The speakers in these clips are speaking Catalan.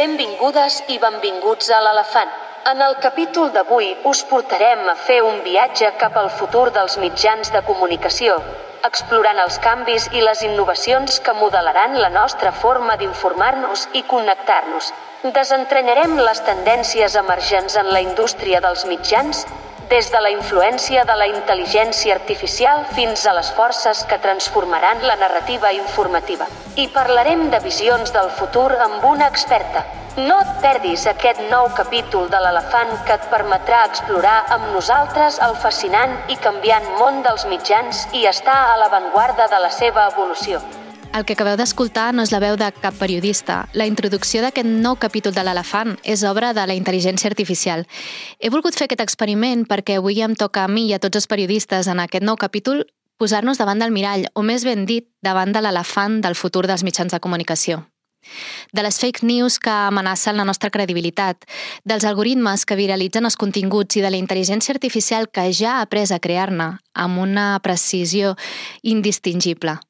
Benvingudes i benvinguts a l'Elefant. En el capítol d'avui us portarem a fer un viatge cap al futur dels mitjans de comunicació, explorant els canvis i les innovacions que modelaran la nostra forma d'informar-nos i connectar-nos. Desentranyarem les tendències emergents en la indústria dels mitjans des de la influència de la intel·ligència artificial fins a les forces que transformaran la narrativa informativa. I parlarem de visions del futur amb una experta. No et perdis aquest nou capítol de l'elefant que et permetrà explorar amb nosaltres el fascinant i canviant món dels mitjans i estar a l'avantguarda de la seva evolució. El que acabeu d'escoltar no és la veu de cap periodista. La introducció d'aquest nou capítol de l'Elefant és obra de la intel·ligència artificial. He volgut fer aquest experiment perquè avui em toca a mi i a tots els periodistes en aquest nou capítol posar-nos davant del mirall, o més ben dit, davant de l'elefant del futur dels mitjans de comunicació. De les fake news que amenacen la nostra credibilitat, dels algoritmes que viralitzen els continguts i de la intel·ligència artificial que ja ha après a crear-ne amb una precisió indistingible.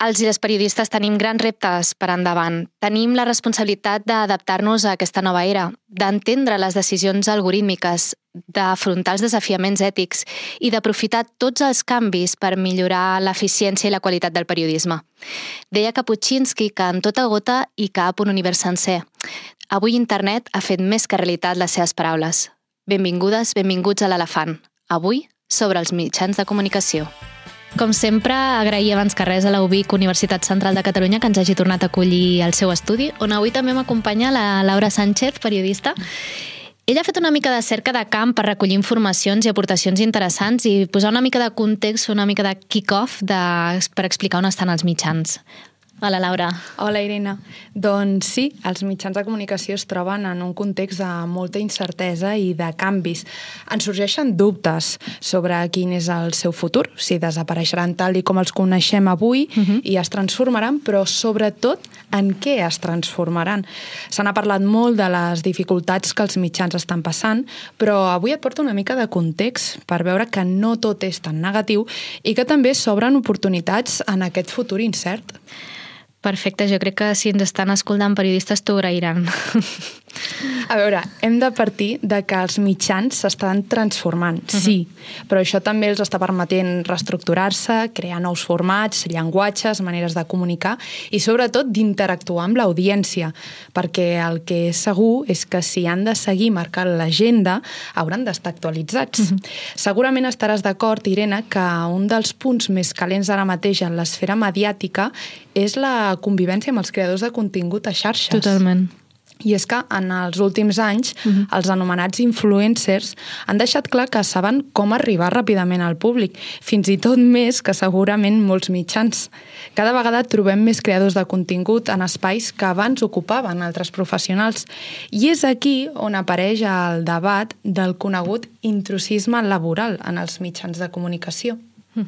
Els i les periodistes tenim grans reptes per endavant. Tenim la responsabilitat d'adaptar-nos a aquesta nova era, d'entendre les decisions algorítmiques, d'afrontar els desafiaments ètics i d'aprofitar tots els canvis per millorar l'eficiència i la qualitat del periodisme. Deia Kapuscinski que en tota gota hi cap un univers sencer. Avui internet ha fet més que realitat les seves paraules. Benvingudes, benvinguts a l'Elefant. Avui, sobre els mitjans de comunicació. Com sempre, agrair abans que res a la UBIC Universitat Central de Catalunya que ens hagi tornat a acollir al seu estudi, on avui també m'acompanya la Laura Sánchez, periodista. Ella ha fet una mica de cerca de camp per recollir informacions i aportacions interessants i posar una mica de context, una mica de kick-off per explicar on estan els mitjans. Hola, Laura. Hola, Irene. Doncs sí, els mitjans de comunicació es troben en un context de molta incertesa i de canvis. Ens sorgeixen dubtes sobre quin és el seu futur, si desapareixeran tal i com els coneixem avui uh mhm. -huh. i es transformaran, però sobretot en què es transformaran. Se n'ha parlat molt de les dificultats que els mitjans estan passant, però avui et porto una mica de context per veure que no tot és tan negatiu i que també s'obren oportunitats en aquest futur incert. Perfecte, jo crec que si ens estan escoltant periodistes t'ho agrairan. A veure, hem de partir de que els mitjans s'estan transformant, uh -huh. sí, però això també els està permetent reestructurar-se, crear nous formats, llenguatges, maneres de comunicar i sobretot d'interactuar amb l'audiència, perquè el que és segur és que si han de seguir marcant l'agenda hauran d'estar actualitzats. Uh -huh. Segurament estaràs d'acord, Irene, que un dels punts més calents ara mateix en l'esfera mediàtica és la convivència amb els creadors de contingut a xarxes. Totalment. I és que en els últims anys uh mhm. -huh. els anomenats influencers han deixat clar que saben com arribar ràpidament al públic, fins i tot més que segurament molts mitjans. Cada vegada trobem més creadors de contingut en espais que abans ocupaven altres professionals. I és aquí on apareix el debat del conegut intrusisme laboral en els mitjans de comunicació.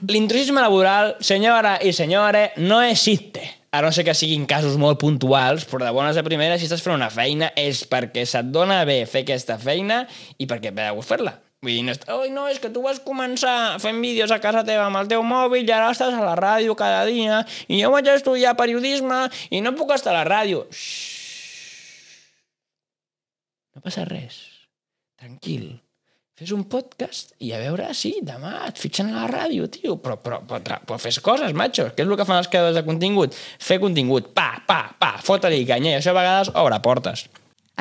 L'intrusisme laboral, senyora i senyora, no existe a no ser que siguin casos molt puntuals, però de bones a primeres, si estàs fent una feina és perquè se't dona bé fer aquesta feina i perquè veus fer-la. Vull dir, no, és, oh, no, és que tu vas començar fent vídeos a casa teva amb el teu mòbil i ara estàs a la ràdio cada dia i jo vaig estudiar periodisme i no puc estar a la ràdio. Xxxt. No passa res. Tranquil fes un podcast i a veure, sí, demà et fitxen a la ràdio, tio, però, però, però, però fes coses, macho. Què és el que fan els creadors de contingut? Fer contingut, pa, pa, pa, fota-li canya, i això a vegades obre portes.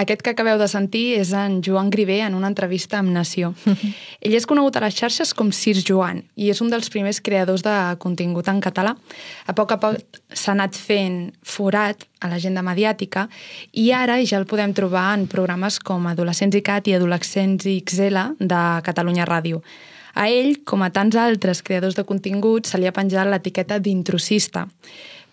Aquest que acabeu de sentir és en Joan Grivé en una entrevista amb Nació. Ell és conegut a les xarxes com Sir Joan i és un dels primers creadors de contingut en català. A poc a poc s'ha anat fent forat a l'agenda mediàtica i ara ja el podem trobar en programes com Adolescents i Cat i Adolescents i XL de Catalunya Ràdio. A ell, com a tants altres creadors de contingut, se li ha penjat l'etiqueta d'intrusista.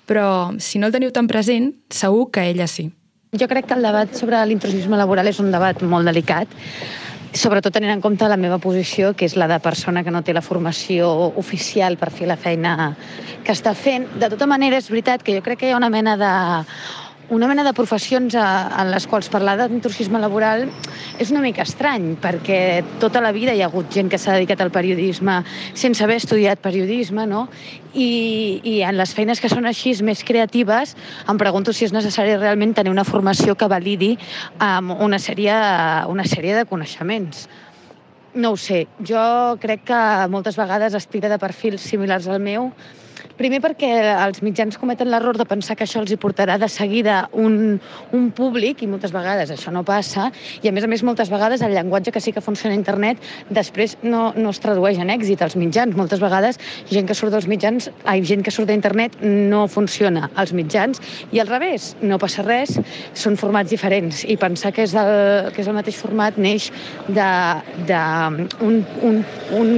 Però, si no el teniu tan present, segur que ella sí. Jo crec que el debat sobre l'intrusisme laboral és un debat molt delicat, sobretot tenint en compte la meva posició, que és la de persona que no té la formació oficial per fer la feina que està fent. De tota manera, és veritat que jo crec que hi ha una mena de una mena de professions a, en les quals parlar d'intrusisme laboral és una mica estrany, perquè tota la vida hi ha hagut gent que s'ha dedicat al periodisme sense haver estudiat periodisme, no? I, I en les feines que són així més creatives, em pregunto si és necessari realment tenir una formació que validi amb una sèrie, una sèrie de coneixements. No ho sé, jo crec que moltes vegades es tira de perfils similars al meu Primer perquè els mitjans cometen l'error de pensar que això els hi portarà de seguida un, un públic, i moltes vegades això no passa, i a més a més moltes vegades el llenguatge que sí que funciona a internet després no, no es tradueix en èxit als mitjans. Moltes vegades gent que surt dels mitjans, ai, gent que surt d'internet no funciona als mitjans, i al revés, no passa res, són formats diferents, i pensar que és el, que és el mateix format neix de, de un, un, un,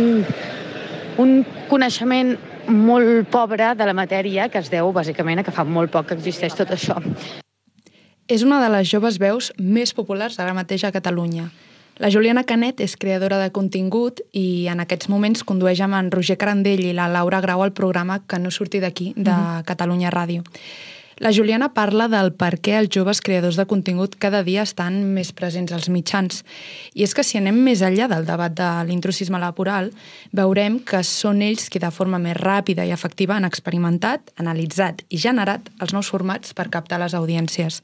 un coneixement molt pobre de la matèria que es deu bàsicament a que fa molt poc que existeix tot això. És una de les joves veus més populars ara mateix a Catalunya. La Juliana Canet és creadora de contingut i en aquests moments condueix amb en Roger Carandell i la Laura Grau el programa Que no surti d'aquí, de mm -hmm. Catalunya Ràdio. La Juliana parla del per què els joves creadors de contingut cada dia estan més presents als mitjans. I és que si anem més enllà del debat de l'intrusisme laboral, veurem que són ells qui de forma més ràpida i efectiva han experimentat, analitzat i generat els nous formats per captar les audiències.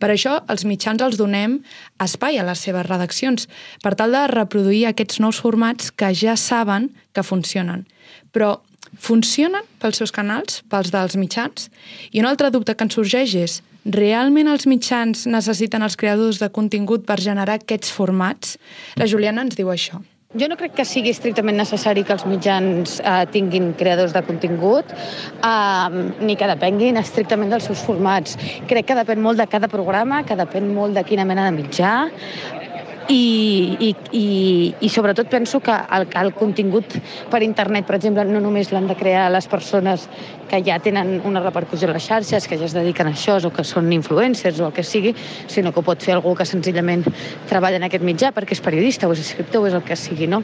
Per això, els mitjans els donem espai a les seves redaccions, per tal de reproduir aquests nous formats que ja saben que funcionen. Però funcionen pels seus canals, pels dels mitjans? I un altre dubte que ens sorgeix és realment els mitjans necessiten els creadors de contingut per generar aquests formats? La Juliana ens diu això. Jo no crec que sigui estrictament necessari que els mitjans eh, tinguin creadors de contingut eh, ni que depenguin estrictament dels seus formats. Crec que depèn molt de cada programa, que depèn molt de quina mena de mitjà, i, i, i, i sobretot penso que el, el contingut per internet, per exemple, no només l'han de crear les persones que ja tenen una repercussió a les xarxes, que ja es dediquen a això, o que són influencers o el que sigui, sinó que ho pot fer algú que senzillament treballa en aquest mitjà perquè és periodista o és escriptor o és el que sigui, no?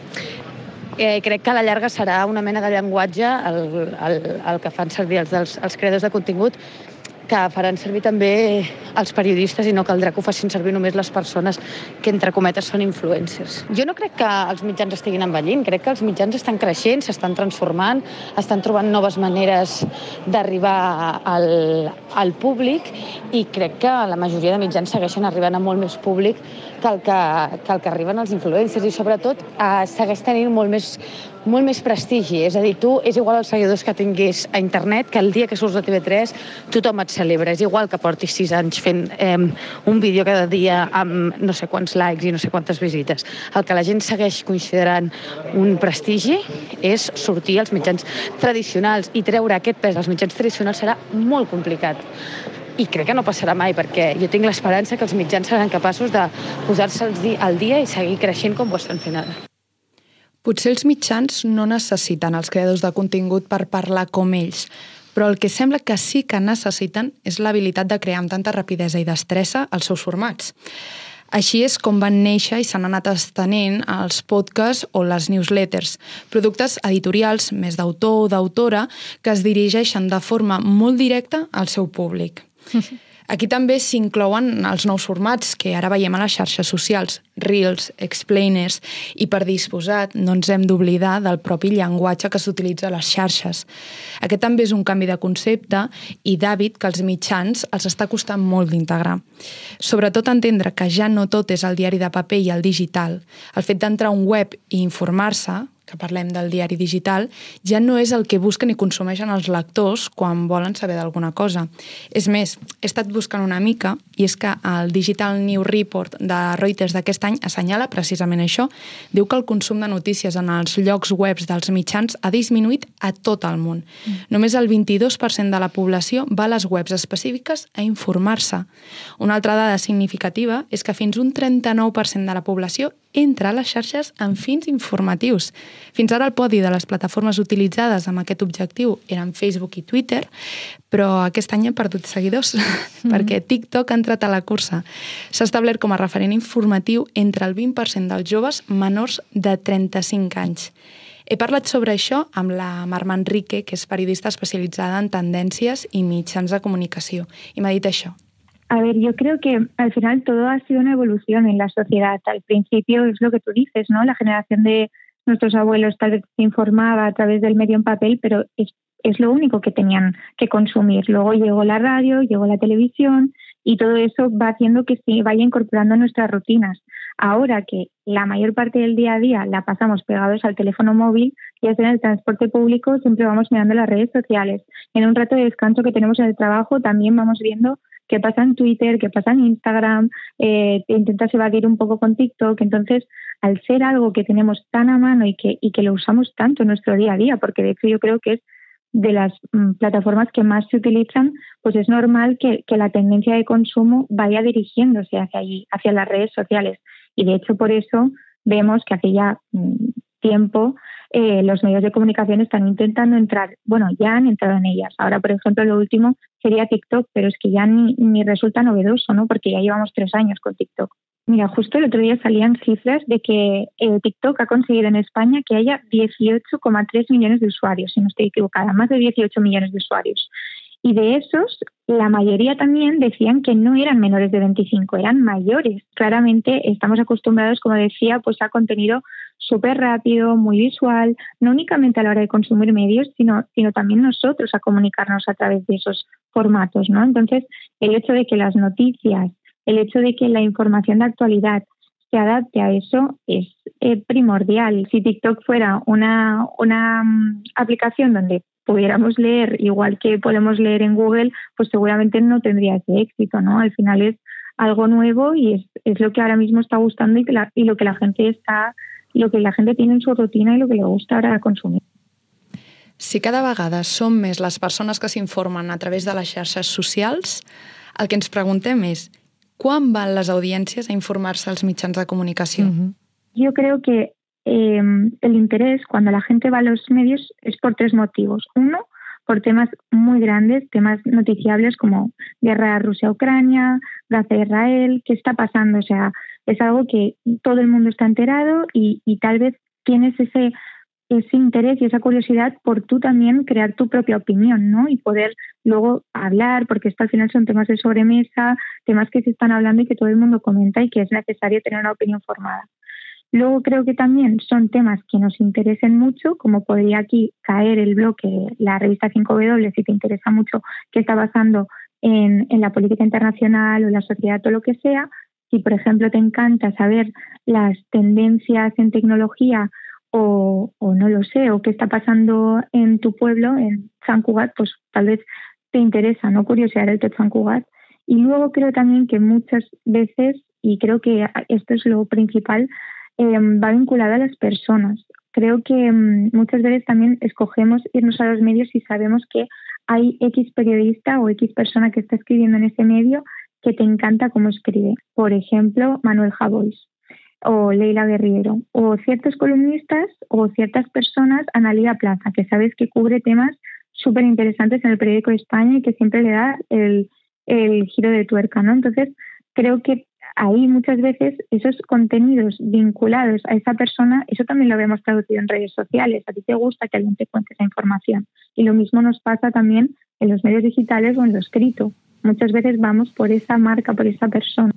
Eh, crec que a la llarga serà una mena de llenguatge el, el, el que fan servir els, els, els creadors de contingut que faran servir també els periodistes i no caldrà que ho facin servir només les persones que, entre cometes, són influencers. Jo no crec que els mitjans estiguin envellint, crec que els mitjans estan creixent, s'estan transformant, estan trobant noves maneres d'arribar al, al públic i crec que la majoria de mitjans segueixen arribant a molt més públic que el que, que, el que arriben els influencers i sobretot eh, segueix tenint molt més, molt més prestigi. És a dir, tu és igual els seguidors que tinguis a internet que el dia que surts de TV3 tothom et celebra. És igual que portis sis anys fent eh, un vídeo cada dia amb no sé quants likes i no sé quantes visites. El que la gent segueix considerant un prestigi és sortir als mitjans tradicionals i treure aquest pes als mitjans tradicionals serà molt complicat i crec que no passarà mai, perquè jo tinc l'esperança que els mitjans seran capaços de posar-se al dia i seguir creixent com ho estan fent ara. Potser els mitjans no necessiten els creadors de contingut per parlar com ells, però el que sembla que sí que necessiten és l'habilitat de crear amb tanta rapidesa i destressa els seus formats. Així és com van néixer i s'han anat estenent els podcasts o les newsletters, productes editorials més d'autor o d'autora que es dirigeixen de forma molt directa al seu públic. Aquí també s'inclouen els nous formats que ara veiem a les xarxes socials, Reels, Explainers, i per disposat no ens hem d'oblidar del propi llenguatge que s'utilitza a les xarxes. Aquest també és un canvi de concepte i d'hàbit que els mitjans els està costant molt d'integrar. Sobretot entendre que ja no tot és el diari de paper i el digital. El fet d'entrar a un web i informar-se, que parlem del diari digital, ja no és el que busquen i consumeixen els lectors quan volen saber d'alguna cosa. És més, he estat buscant una mica i és que el Digital New Report de Reuters d'aquest any assenyala precisament això. Diu que el consum de notícies en els llocs webs dels mitjans ha disminuït a tot el món. Mm. Només el 22% de la població va a les webs específiques a informar-se. Una altra dada significativa és que fins un 39% de la població entra a les xarxes amb fins informatius. Fins ara el podi de les plataformes utilitzades amb aquest objectiu eren Facebook i Twitter, però aquest any he perdut seguidors mm -hmm. perquè TikTok ha entrat a la cursa. S'ha establert com a referent informatiu entre el 20% dels joves menors de 35 anys. He parlat sobre això amb la Mar Manrique, que és periodista especialitzada en tendències i mitjans de comunicació, i m'ha dit això. A ver, yo creo que al final todo ha sido una evolución en la sociedad. Al principio es lo que tú dices, ¿no? La generación de nuestros abuelos tal vez se informaba a través del medio en papel, pero es, es lo único que tenían que consumir. Luego llegó la radio, llegó la televisión y todo eso va haciendo que se vaya incorporando a nuestras rutinas. Ahora que la mayor parte del día a día la pasamos pegados al teléfono móvil, ya sea en el transporte público, siempre vamos mirando las redes sociales. En un rato de descanso que tenemos en el trabajo, también vamos viendo qué pasa en Twitter, qué pasa en Instagram, eh, intentas evadir un poco con TikTok. Entonces, al ser algo que tenemos tan a mano y que, y que lo usamos tanto en nuestro día a día, porque de hecho yo creo que es de las mm, plataformas que más se utilizan, pues es normal que, que, la tendencia de consumo vaya dirigiéndose hacia allí, hacia las redes sociales. Y de hecho por eso vemos que hace mm, tiempo eh, los medios de comunicación están intentando entrar, bueno, ya han entrado en ellas. Ahora, por ejemplo, lo último sería TikTok, pero es que ya ni, ni resulta novedoso, ¿no? Porque ya llevamos tres años con TikTok. Mira, justo el otro día salían cifras de que eh, TikTok ha conseguido en España que haya 18,3 millones de usuarios, si no estoy equivocada, más de 18 millones de usuarios. Y de esos, la mayoría también decían que no eran menores de 25, eran mayores. Claramente estamos acostumbrados, como decía, pues a contenido súper rápido, muy visual, no únicamente a la hora de consumir medios, sino, sino también nosotros a comunicarnos a través de esos formatos, ¿no? Entonces, el hecho de que las noticias, el hecho de que la información de actualidad se adapte a eso es eh, primordial. Si TikTok fuera una, una um, aplicación donde pudiéramos leer igual que podemos leer en Google, pues seguramente no tendría ese éxito, ¿no? Al final es algo nuevo y es, es lo que ahora mismo está gustando y, que la, y lo que la gente está, lo que la gente tiene en su rutina y lo que le gusta ahora consumir. Si cada vegada som més les persones que s'informen a través de les xarxes socials, el que ens preguntem és quan van les audiències a informar-se als mitjans de comunicació? Mm -hmm. Yo creo que eh, el interés cuando la gente va a los medios es por tres motivos. Uno, por temas muy grandes, temas noticiables como guerra Rusia-Ucrania, Gaza-Israel, ¿qué está pasando? O sea, es algo que todo el mundo está enterado y, y tal vez tienes ese ese interés y esa curiosidad por tú también crear tu propia opinión, ¿no? Y poder luego hablar, porque esto al final son temas de sobremesa, temas que se están hablando y que todo el mundo comenta y que es necesario tener una opinión formada. Luego creo que también son temas que nos interesen mucho, como podría aquí caer el bloque, la revista 5W, si te interesa mucho qué está pasando en, la política internacional o en la sociedad o lo que sea. Si, por ejemplo, te encanta saber las tendencias en tecnología o, no lo sé, o qué está pasando en tu pueblo, en San Cugat, pues tal vez te interesa, ¿no? Curiosidad el San Cugat. Y luego creo también que muchas veces, y creo que esto es lo principal, eh, va vinculada a las personas. Creo que um, muchas veces también escogemos irnos a los medios y sabemos que hay X periodista o X persona que está escribiendo en ese medio que te encanta cómo escribe. Por ejemplo, Manuel Javois o Leila Guerriero, o ciertos columnistas o ciertas personas, Analia Plaza, que sabes que cubre temas súper interesantes en el periódico de España y que siempre le da el, el giro de tuerca, ¿no? Entonces, creo que ahí muchas veces esos contenidos vinculados a esa persona, eso también lo vemos traducido en redes sociales. A ti te gusta que alguien te cuente esa información. Y lo mismo nos pasa también en los medios digitales o en lo escrito. Muchas veces vamos por esa marca, por esa persona.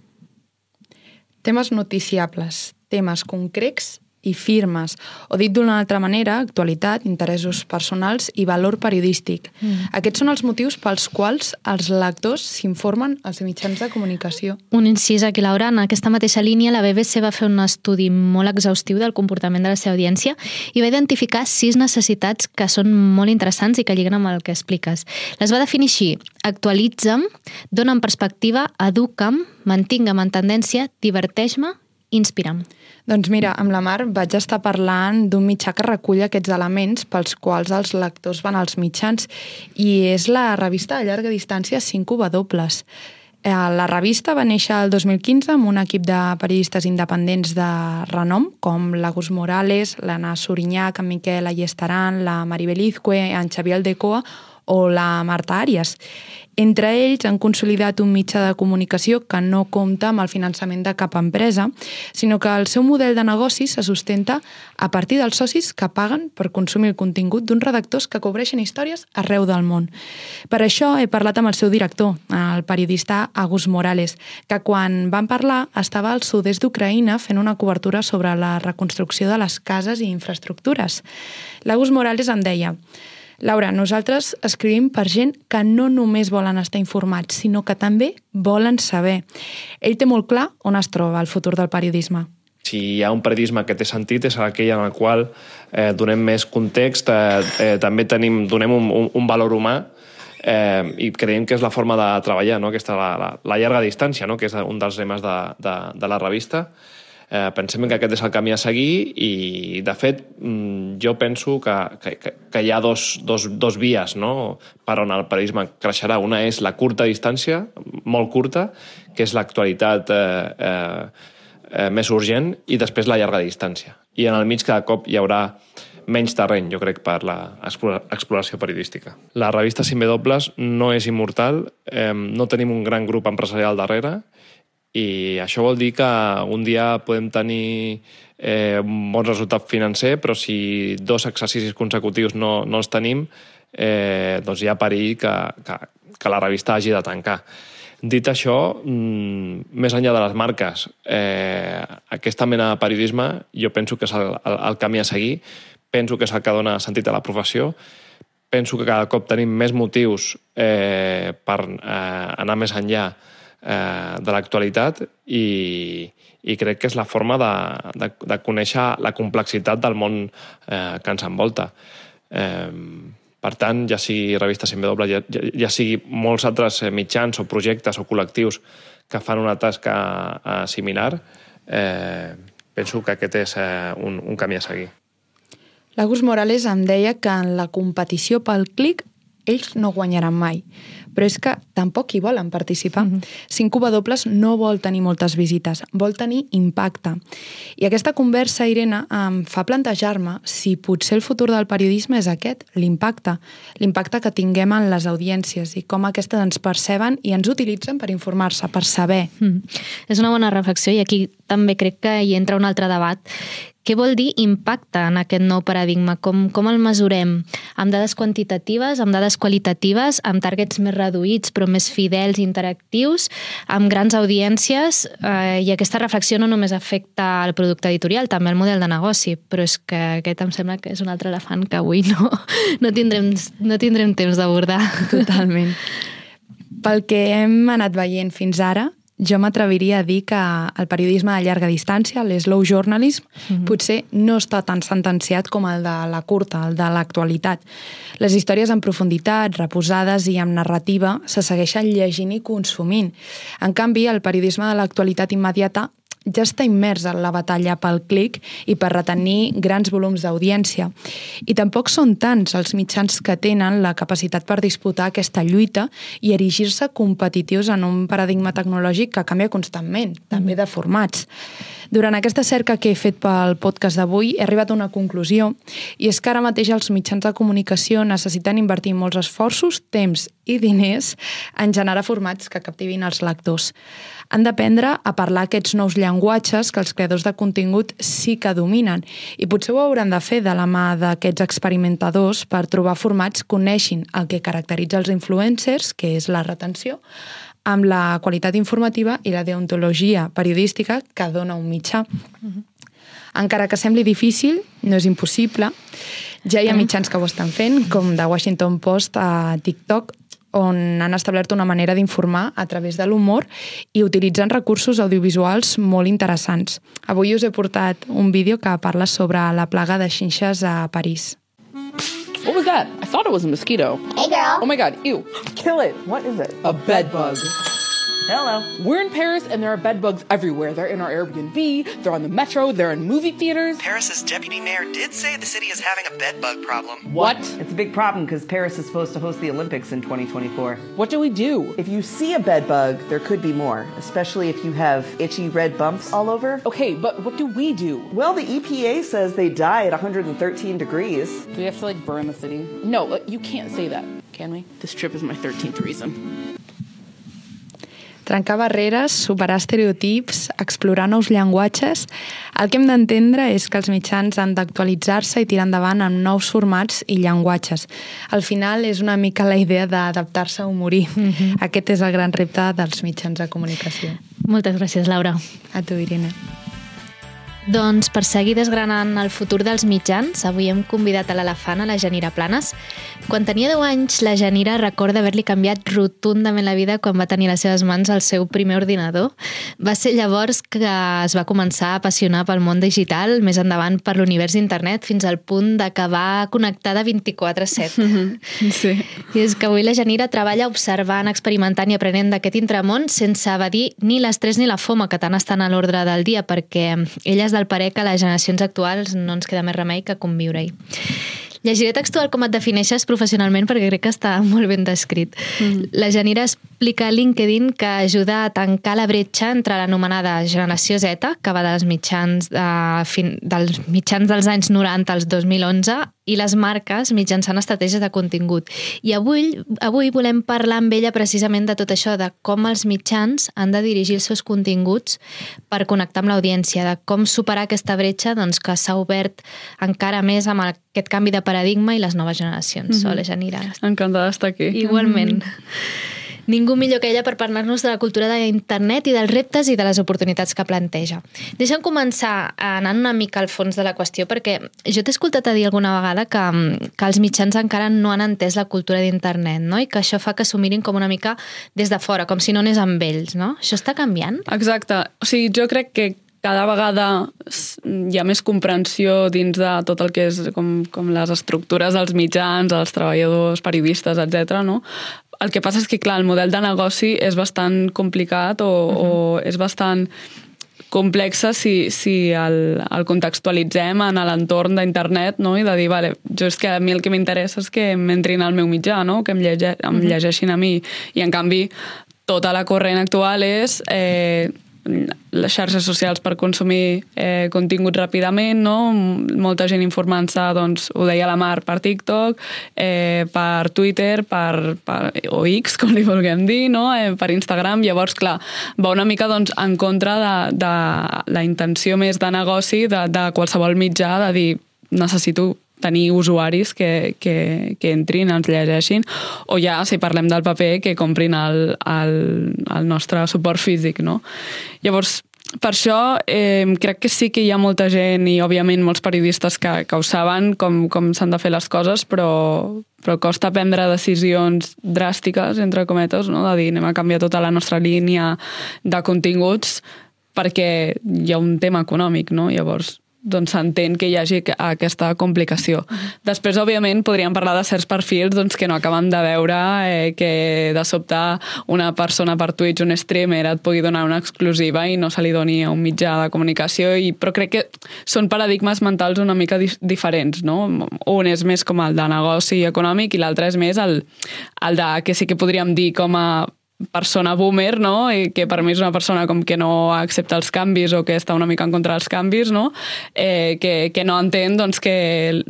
Temes noticiables, temes concrets i firmes, o dit d'una altra manera, actualitat, interessos personals i valor periodístic. Mm. Aquests són els motius pels quals els lectors s'informen als mitjans de comunicació. Un incís aquí, Laura, en aquesta mateixa línia la BBC va fer un estudi molt exhaustiu del comportament de la seva audiència i va identificar sis necessitats que són molt interessants i que lliguen amb el que expliques. Les va definir així. Actualitza'm, dona'm perspectiva, educa'm, mantingue'm en tendència, diverteix-me, inspira'm. Doncs mira, amb la Mar vaig estar parlant d'un mitjà que recull aquests elements pels quals els lectors van als mitjans i és la revista de llarga distància 5W. Eh, la revista va néixer el 2015 amb un equip de periodistes independents de renom, com l'Agus Morales, l'Anna Sorinyac, en Miquel Ayestaran, la Maribel Izcue, en Xavier Aldecoa o la Marta Àries. Entre ells han consolidat un mitjà de comunicació que no compta amb el finançament de cap empresa, sinó que el seu model de negoci se sustenta a partir dels socis que paguen per consumir el contingut d'uns redactors que cobreixen històries arreu del món. Per això he parlat amb el seu director, el periodista Agus Morales, que quan van parlar estava al sud-est d'Ucraïna fent una cobertura sobre la reconstrucció de les cases i infraestructures. L'Agus Morales em deia Laura, nosaltres escrivim per gent que no només volen estar informats, sinó que també volen saber. Ell té molt clar on es troba el futur del periodisme. Si hi ha un periodisme que té sentit és aquell en el qual eh, donem més context, eh, eh, també tenim, donem un, un, un valor humà eh, i creiem que és la forma de treballar, no? aquesta la, la, la llarga distància, no? que és un dels lemes de, de, de la revista. Eh, pensem que aquest és el camí a seguir i, de fet, mm, jo penso que, que, que hi ha dos, dos, dos vies no? per on el periodisme creixerà. Una és la curta distància, molt curta, que és l'actualitat eh, eh, eh, més urgent, i després la llarga distància. I en el mig cada cop hi haurà menys terreny, jo crec, per l'exploració periodística. La revista 5W no és immortal, eh, no tenim un gran grup empresarial darrere, i això vol dir que un dia podem tenir eh, un bon resultat financer, però si dos exercicis consecutius no, no els tenim, eh, doncs hi ha perill que, que, que la revista hagi de tancar. Dit això, mm, més enllà de les marques, eh, aquesta mena de periodisme jo penso que és el, el, el camí a seguir, penso que és el que dona sentit a la professió, penso que cada cop tenim més motius eh, per eh, anar més enllà eh, de l'actualitat i, i crec que és la forma de, de, de conèixer la complexitat del món eh, que ens envolta. Eh, per tant, ja sigui Revista 5W, ja, ja, ja sigui molts altres mitjans o projectes o col·lectius que fan una tasca eh, similar, eh, penso que aquest és eh, un, un camí a seguir. L'Agus Morales em deia que en la competició pel clic ells no guanyaran mai però és que tampoc hi volen participar. Mm -hmm. 5W no vol tenir moltes visites, vol tenir impacte. I aquesta conversa, Irene, em fa plantejar-me si potser el futur del periodisme és aquest, l'impacte. L'impacte que tinguem en les audiències i com aquestes ens perceben i ens utilitzen per informar-se, per saber. Mm. És una bona reflexió i aquí també crec que hi entra un altre debat què vol dir impacte en aquest nou paradigma? Com, com el mesurem? Amb dades quantitatives, amb dades qualitatives, amb targets més reduïts però més fidels i interactius, amb grans audiències eh, i aquesta reflexió no només afecta el producte editorial, també el model de negoci, però és que aquest em sembla que és un altre elefant que avui no, no, tindrem, no tindrem temps d'abordar. Totalment. Pel que hem anat veient fins ara, jo m'atreviria a dir que el periodisme de llarga distància, l'slow journalism, mm -hmm. potser no està tan sentenciat com el de la curta, el de l'actualitat. Les històries en profunditat, reposades i amb narrativa se segueixen llegint i consumint. En canvi, el periodisme de l'actualitat immediata ja està immers en la batalla pel clic i per retenir grans volums d'audiència. I tampoc són tants els mitjans que tenen la capacitat per disputar aquesta lluita i erigir-se competitius en un paradigma tecnològic que canvia constantment, també de formats. Durant aquesta cerca que he fet pel podcast d'avui he arribat a una conclusió i és que ara mateix els mitjans de comunicació necessiten invertir molts esforços, temps i diners en generar formats que captivin els lectors. Han d'aprendre a parlar aquests nous llenguatges que els creadors de contingut sí que dominen i potser ho hauran de fer de la mà d'aquests experimentadors per trobar formats que coneixin el que caracteritza els influencers, que és la retenció, amb la qualitat informativa i la deontologia periodística que dona un mitjà. Mm -hmm. Encara que sembli difícil, no és impossible. Ja hi ha mitjans que ho estan fent, com The Washington Post a TikTok, on han establert una manera d'informar a través de l'humor i utilitzant recursos audiovisuals molt interessants. Avui us he portat un vídeo que parla sobre la plaga de xinxes a París. What was that? I thought it was a mosquito. Hey, girl. Oh my god, ew. Kill it. What is it? A bed bug. Hello. We're in Paris and there are bedbugs everywhere. They're in our Airbnb, they're on the metro, they're in movie theaters. Paris's deputy mayor did say the city is having a bedbug problem. What? It's a big problem because Paris is supposed to host the Olympics in 2024. What do we do? If you see a bedbug, there could be more, especially if you have itchy red bumps all over. Okay, but what do we do? Well, the EPA says they die at 113 degrees. Do we have to like burn the city? No, uh, you can't say that. can we? This trip is my 13th reason. Trencar barreres, superar estereotips, explorar nous llenguatges... El que hem d'entendre és que els mitjans han d'actualitzar-se i tirar endavant amb nous formats i llenguatges. Al final és una mica la idea d'adaptar-se o morir. Mm -hmm. Aquest és el gran repte dels mitjans de comunicació. Moltes gràcies, Laura. A tu, Irene. Doncs per seguir desgranant el futur dels mitjans, avui hem convidat a l'elefant, a la Janira Planes. Quan tenia 10 anys, la Janira recorda haver-li canviat rotundament la vida quan va tenir a les seves mans el seu primer ordinador. Va ser llavors que es va començar a apassionar pel món digital, més endavant per l'univers d'internet, fins al punt d'acabar connectada 24-7. Sí. I és que avui la Janira treballa observant, experimentant i aprenent d'aquest intramón sense evadir ni l'estrès ni la foma que tant estan a l'ordre del dia, perquè ella és del parer que les generacions actuals no ens queda més remei que conviure-hi. Llegiré textual com et defineixes professionalment perquè crec que està molt ben descrit. Mm. La Janira explica a LinkedIn que ajuda a tancar la bretxa entre l'anomenada generació Z, que va dels mitjans, de, fin, dels mitjans dels anys 90 als 2011, i les marques mitjançant estratègies de contingut. I avui, avui volem parlar amb ella precisament de tot això, de com els mitjans han de dirigir els seus continguts per connectar amb l'audiència, de com superar aquesta bretxa doncs, que s'ha obert encara més amb aquest canvi de paradigma i les noves generacions. Mm -hmm. Hola, Janira. Encantada d'estar aquí. Igualment. Mm -hmm. Ningú millor que ella per parlar-nos de la cultura d'internet i dels reptes i de les oportunitats que planteja. Deixa'm començar anant una mica al fons de la qüestió, perquè jo t'he escoltat a dir alguna vegada que, que els mitjans encara no han entès la cultura d'internet, no? i que això fa que s'ho mirin com una mica des de fora, com si no anés amb ells. No? Això està canviant? Exacte. O sigui, jo crec que cada vegada hi ha més comprensió dins de tot el que és com, com les estructures dels mitjans, els treballadors, periodistes, etc. no? El que passa és que, clar, el model de negoci és bastant complicat o, uh -huh. o és bastant complexa si, si el, el contextualitzem en l'entorn d'internet no? i de dir, vale, jo és que a mi el que m'interessa és que m'entrin al meu mitjà, no? que em, llege, em llegeixin a mi. I, en canvi, tota la corrent actual és eh, les xarxes socials per consumir eh, contingut ràpidament, no? molta gent informant-se, doncs, ho deia la Mar, per TikTok, eh, per Twitter, per, per, o X, com li vulguem dir, no? eh, per Instagram. Llavors, clar, va una mica doncs, en contra de, de la intenció més de negoci de, de qualsevol mitjà, de dir necessito tenir usuaris que, que, que entrin, ens llegeixin, o ja, si parlem del paper, que comprin el, el, el nostre suport físic, no? Llavors, per això eh, crec que sí que hi ha molta gent i, òbviament, molts periodistes que, que ho saben com, com s'han de fer les coses, però, però costa prendre decisions dràstiques, entre cometes, no? de dir anem a canviar tota la nostra línia de continguts perquè hi ha un tema econòmic, no? Llavors, doncs s'entén que hi hagi aquesta complicació. Després, òbviament, podríem parlar de certs perfils doncs, que no acaben de veure eh, que de sobte una persona per Twitch, un streamer, et pugui donar una exclusiva i no se li doni un mitjà de comunicació, i, però crec que són paradigmes mentals una mica di diferents, no? Un és més com el de negoci econòmic i l'altre és més el, el de que sí que podríem dir com a persona boomer, no? I que per mi és una persona com que no accepta els canvis o que està una mica en contra dels canvis, no? Eh, que, que no entén doncs, que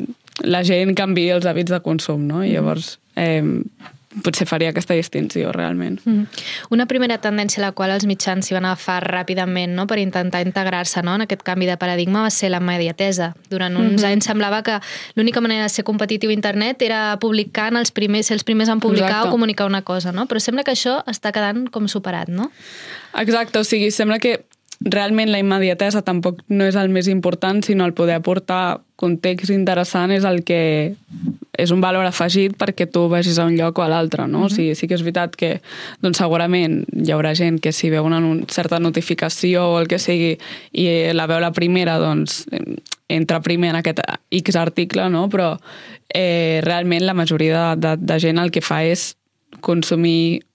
la gent canvi els hàbits de consum, no? I llavors eh, potser faria aquesta distinció realment. Mm. Una primera tendència a la qual els mitjans s'hi van agafar ràpidament no? per intentar integrar-se no? en aquest canvi de paradigma va ser la mediatesa. Durant uns mm -hmm. anys semblava que l'única manera de ser competitiu a internet era publicar els primers, ser els primers en publicar Exacte. o comunicar una cosa, no? però sembla que això està quedant com superat, no? Exacte, o sigui, sembla que realment la immediatesa tampoc no és el més important, sinó el poder aportar context interessant és el que és un valor afegit perquè tu vegis a un lloc o a l'altre, no? Mm -hmm. o sigui, sí que és veritat que doncs, segurament hi haurà gent que si veu una certa notificació o el que sigui i la veu la primera, doncs entra primer en aquest X article, no? però eh, realment la majoria de, de, de gent el que fa és consumir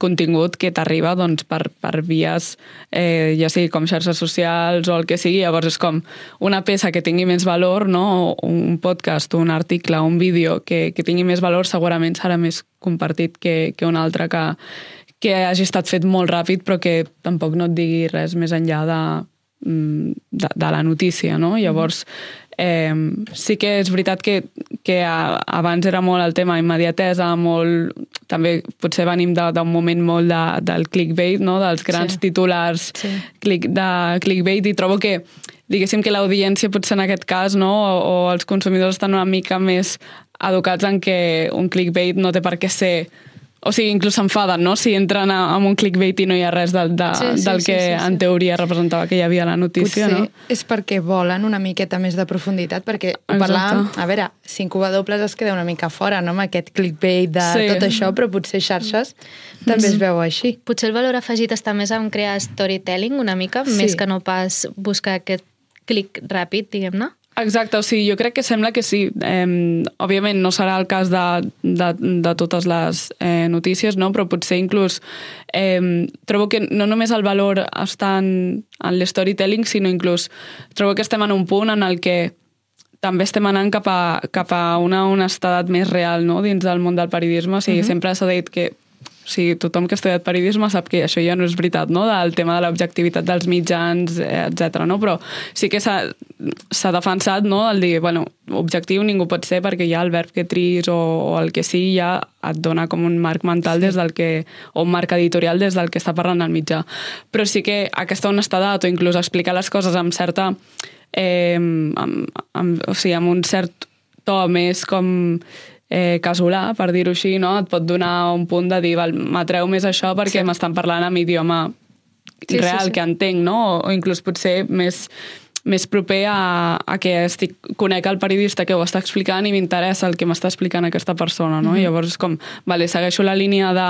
contingut que t'arriba doncs, per, per vies, eh, ja sigui com xarxes socials o el que sigui, llavors és com una peça que tingui més valor, no? un podcast, un article, un vídeo que, que tingui més valor segurament serà més compartit que, que un altre que, que hagi estat fet molt ràpid però que tampoc no et digui res més enllà de, mm, de, de la notícia, no? Llavors, Eh, sí que és veritat que, que a, abans era molt el tema immediatesa, molt, també potser venim de- d'un moment molt de, del clickbait, no? dels grans sí. titulars Sí. click, de clickbait i trobo que diguéssim que l'audiència potser en aquest cas no? o, o els consumidors estan una mica més educats en que un clickbait no té per què ser o sigui, inclús s'enfaden, no? Si entren a, amb un clickbait i no hi ha res del, de, Sí, sí, del sí, que sí, sí. en teoria representava que hi havia la notícia, Potser no? és perquè volen una miqueta més de profunditat, perquè Exacte. parlàvem, a veure, 5W es queda una mica fora, no?, amb aquest clickbait de Sí. tot això, però potser xarxes també es veu així. Potser el valor afegit està més en crear storytelling una mica, Sí. més que no pas buscar aquest clic ràpid, diguem-ne. Exacte, o sigui, jo crec que sembla que sí. Eh, òbviament no serà el cas de, de, de totes les eh, notícies, no? però potser inclús eh, trobo que no només el valor està en, en l'storytelling, sinó inclús trobo que estem en un punt en el que també estem anant cap a, cap a una honestedat més real no? dins del món del periodisme. O sigui, Mhm. sempre s'ha dit que o sigui, tothom que ha estudiat periodisme sap que això ja no és veritat, no? del tema de l'objectivitat dels mitjans, etc. No? Però sí que s'ha defensat no? el dir, bueno, objectiu ningú pot ser perquè ja el verb que tris o, o el que sigui ja et dona com un marc mental sí. des del que, o un marc editorial des del que està parlant el mitjà. Però sí que aquesta honestedat o inclús explicar les coses amb certa eh, amb, amb, o sigui, amb un cert to més com eh, casolà, per dir-ho així, no? et pot donar un punt de dir, m'atreu més això perquè sí. m'estan parlant amb idioma Sí, sí, real sí. que entenc, no? O, o inclús potser més més proper a, a que estic, conec el periodista que ho està explicant i m'interessa el que m'està explicant aquesta persona, no? Mhm. Llavors és com, vale, segueixo la línia de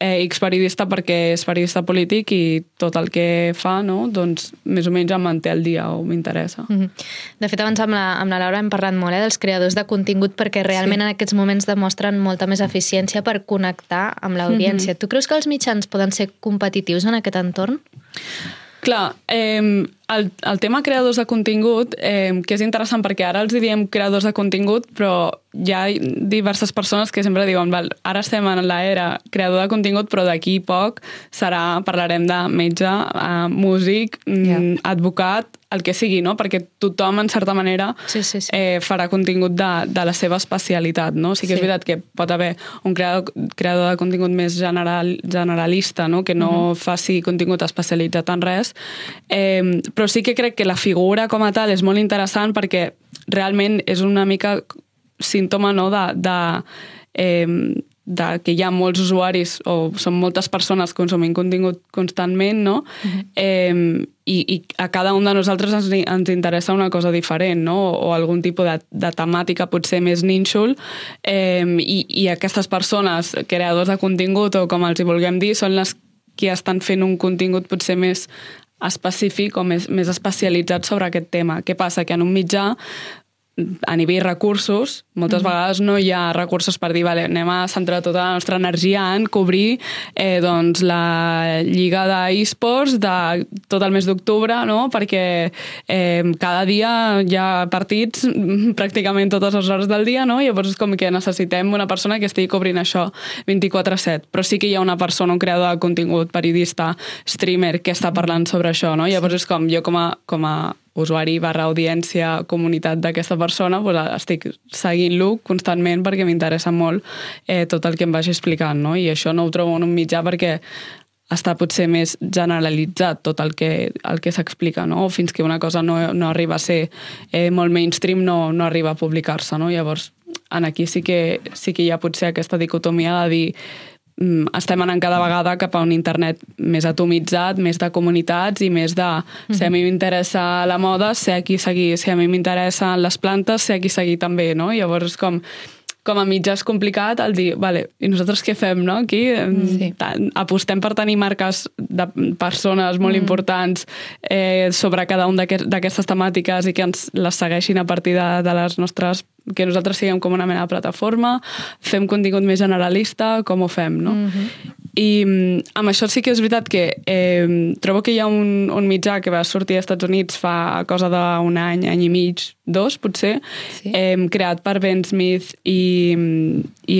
eh, X periodista perquè és periodista polític i tot el que fa, no? Doncs més o menys em manté al dia o m'interessa. Mhm. De fet, abans amb la, amb la Laura hem parlat molt eh, dels creadors de contingut perquè realment Sí. en aquests moments demostren molta més eficiència per connectar amb l'audiència. Mhm. Tu creus que els mitjans poden ser competitius en aquest entorn? Clar, eh, el, el tema creadors de contingut, eh, que és interessant perquè ara els diem creadors de contingut, però hi ha diverses persones que sempre diuen Val, ara estem en l'era creador de contingut, però d'aquí poc serà, parlarem de metge, eh, músic, yeah. advocat, el que sigui, no? Perquè tothom, en certa manera, sí, sí, sí. Eh, farà contingut de, de la seva especialitat, no? Sí que és Sí. veritat que pot haver un creador, creador de contingut més general, generalista, no? Que no Mhm. faci contingut especialitzat en res, eh, però sí que crec que la figura com a tal és molt interessant perquè realment és una mica símptoma no, de, de, eh, de que hi ha molts usuaris o són moltes persones consumint contingut constantment, no? eh, i, i a cada un de nosaltres ens, ens interessa una cosa diferent, no? o, o algun tipus de, de temàtica potser més nínxol, eh, i, i aquestes persones, creadors de contingut o com els hi vulguem dir, són les que estan fent un contingut potser més específic o més, més especialitzat sobre aquest tema. Què passa? Que en un mitjà a nivell recursos, moltes Mhm. vegades no hi ha recursos per dir, vale, anem a centrar tota la nostra energia en cobrir eh, doncs, la lliga d'esports de tot el mes d'octubre, no? perquè eh, cada dia hi ha partits mm, pràcticament totes les hores del dia, no? llavors és com que necessitem una persona que estigui cobrint això 24-7, però sí que hi ha una persona, un creador de contingut, periodista, streamer, que està parlant sobre això, no? llavors és com jo com a, com a usuari barra audiència, comunitat d'aquesta persona, doncs estic seguint-lo constantment perquè m'interessa molt eh, tot el que em vagi explicant, no? I això no ho trobo en un mitjà perquè està potser més generalitzat tot el que, el que s'explica, no? Fins que una cosa no, no arriba a ser eh, molt mainstream, no, no arriba a publicar-se, no? Llavors, en aquí sí que, sí que hi ha potser aquesta dicotomia de dir estem anant cada vegada cap a un internet més atomitzat, més de comunitats i més de si a mi m'interessa la moda, sé a qui seguir, si a mi m'interessen les plantes, sé a qui seguir també, no? Llavors com com a mitjà és complicat el dir, vale, i nosaltres què fem, no? Aquí sí. apostem per tenir marques de persones molt mm. importants eh, sobre cada un d'aquestes temàtiques i que ens les segueixin a partir de, de les nostres que nosaltres siguem com una mena de plataforma, fem contingut més generalista, com ho fem, no? Mm -hmm. I mm, amb això sí que és veritat que eh, trobo que hi ha un, un mitjà que va sortir als Estats Units fa cosa d'un any, any i mig, dos, potser, sí. eh, creat per Ben Smith i, i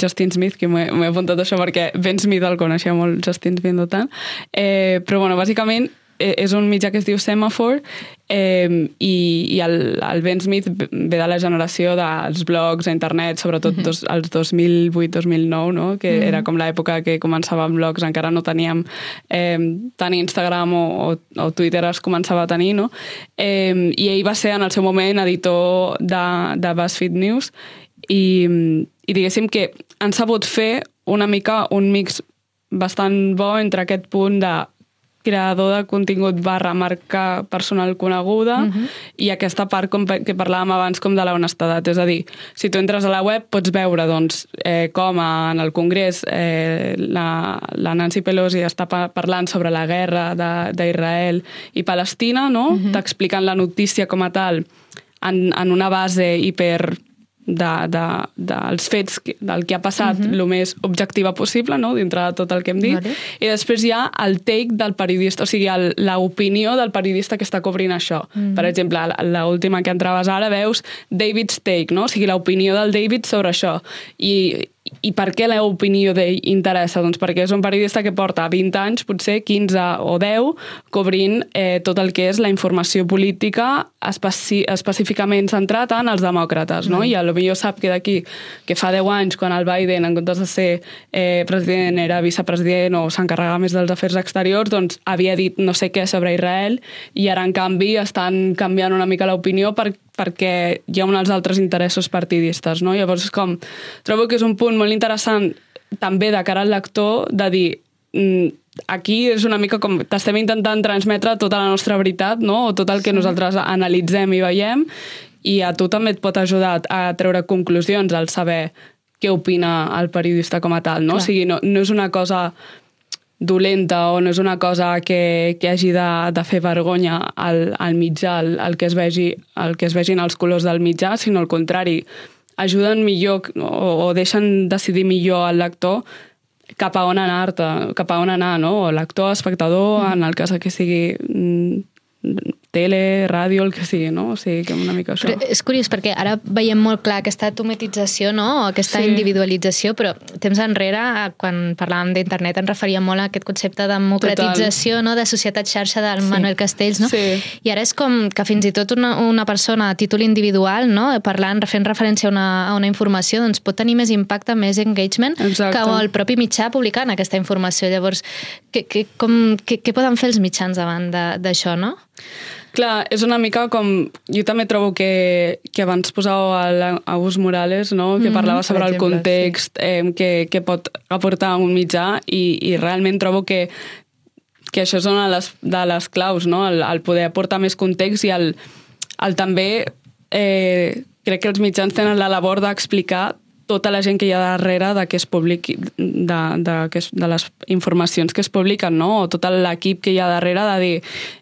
Justin Smith, que m'ho he apuntat això perquè Ben Smith el coneixia molt, Justin Smith no tant, eh, però bueno, bàsicament és un mitjà que es diu Semaphore eh, i, i el, el Ben Smith ve de la generació dels blogs a internet, sobretot Mhm. dos, els 2008-2009, no? que Mhm. era com l'època que començàvem blogs, encara no teníem eh, tant Instagram o, o, o Twitter es començava a tenir, no? Eh, I ell va ser en el seu moment editor de, de BuzzFeed News i, i diguéssim que han sabut fer una mica un mix bastant bo entre aquest punt de creador de contingut barra marca personal coneguda uh -huh. i aquesta part com que parlàvem abans com de la honestedat. És a dir, si tu entres a la web pots veure doncs, eh, com en el Congrés eh, la, la Nancy Pelosi està pa parlant sobre la guerra de- d'Israel i Palestina, no? Uh -huh. t'explicant la notícia com a tal en, en una base hiper de, de, dels fets, del que ha passat, uh -huh. el més objectiva possible, no? dintre de tot el que hem dit. Vale. I després hi ha el take del periodista, o sigui, l'opinió del periodista que està cobrint això. Mhm. Per exemple, la- l'última que entraves ara veus David's take, no? o sigui, l'opinió del David sobre això. I, i per què l'opinió d'ell interessa? Doncs perquè és un periodista que porta 20 anys, potser 15 o 10, cobrint eh, tot el que és la informació política especi específicament centrat en els demòcrates, no? Vale. I a lo millor sap que d'aquí, que fa 10 anys, quan el Biden, en comptes de ser eh, president, era vicepresident o s'encarregava més dels afers exteriors, doncs havia dit no sé què sobre Israel i ara, en canvi, estan canviant una mica l'opinió per, perquè hi ha uns altres interessos partidistes, no? Llavors, és com... Trobo que és un punt molt interessant també de cara al lector de dir mm, aquí és una mica com t'estem intentant transmetre tota la nostra veritat, no? o tot el que sí. nosaltres analitzem i veiem, i a tu també et pot ajudar a treure conclusions al saber què opina el periodista com a tal, no? Clar. O sigui, no, no és una cosa dolenta o no és una cosa que, que hagi de, de fer vergonya al, al mitjà, al, al que es vegi, el que es vegin els colors del mitjà, sinó al contrari, ajuden millor o, o deixen decidir millor al lector cap a on anar-te, cap a on anar, no? O lector, espectador, mm. en el cas que sigui mm, tele, ràdio, el que sigui, no? O sigui, que una mica això. Però és curiós perquè ara veiem molt clar aquesta automatització, no? o aquesta Sí. individualització, però temps enrere, quan parlàvem d'internet, ens referíem molt a aquest concepte de democratització, no? de societat xarxa del Sí. Manuel Castells, no? Sí. I ara és com que fins i tot una, una persona a títol individual, no? parlant, fent referència a una, a una informació, doncs pot tenir més impacte, més engagement Exacte. que el propi mitjà publicant aquesta informació. Llavors, què, què, com, què, què poden fer els mitjans davant d'això, no? Clar, és una mica com... Jo també trobo que, que abans posàveu a, la, a Gus Morales, no? que Mhm, parlava per sobre el exemple, context eh, que, que pot aportar un mitjà i, i realment trobo que, que això és una de les, de les claus, no? el, el poder aportar més context i el, el també... Eh, crec que els mitjans tenen la labor d'explicar tota la gent que hi ha darrere de que es publiqui, de, de, que de les informacions que es publiquen, no? o tot l'equip que hi ha darrere de dir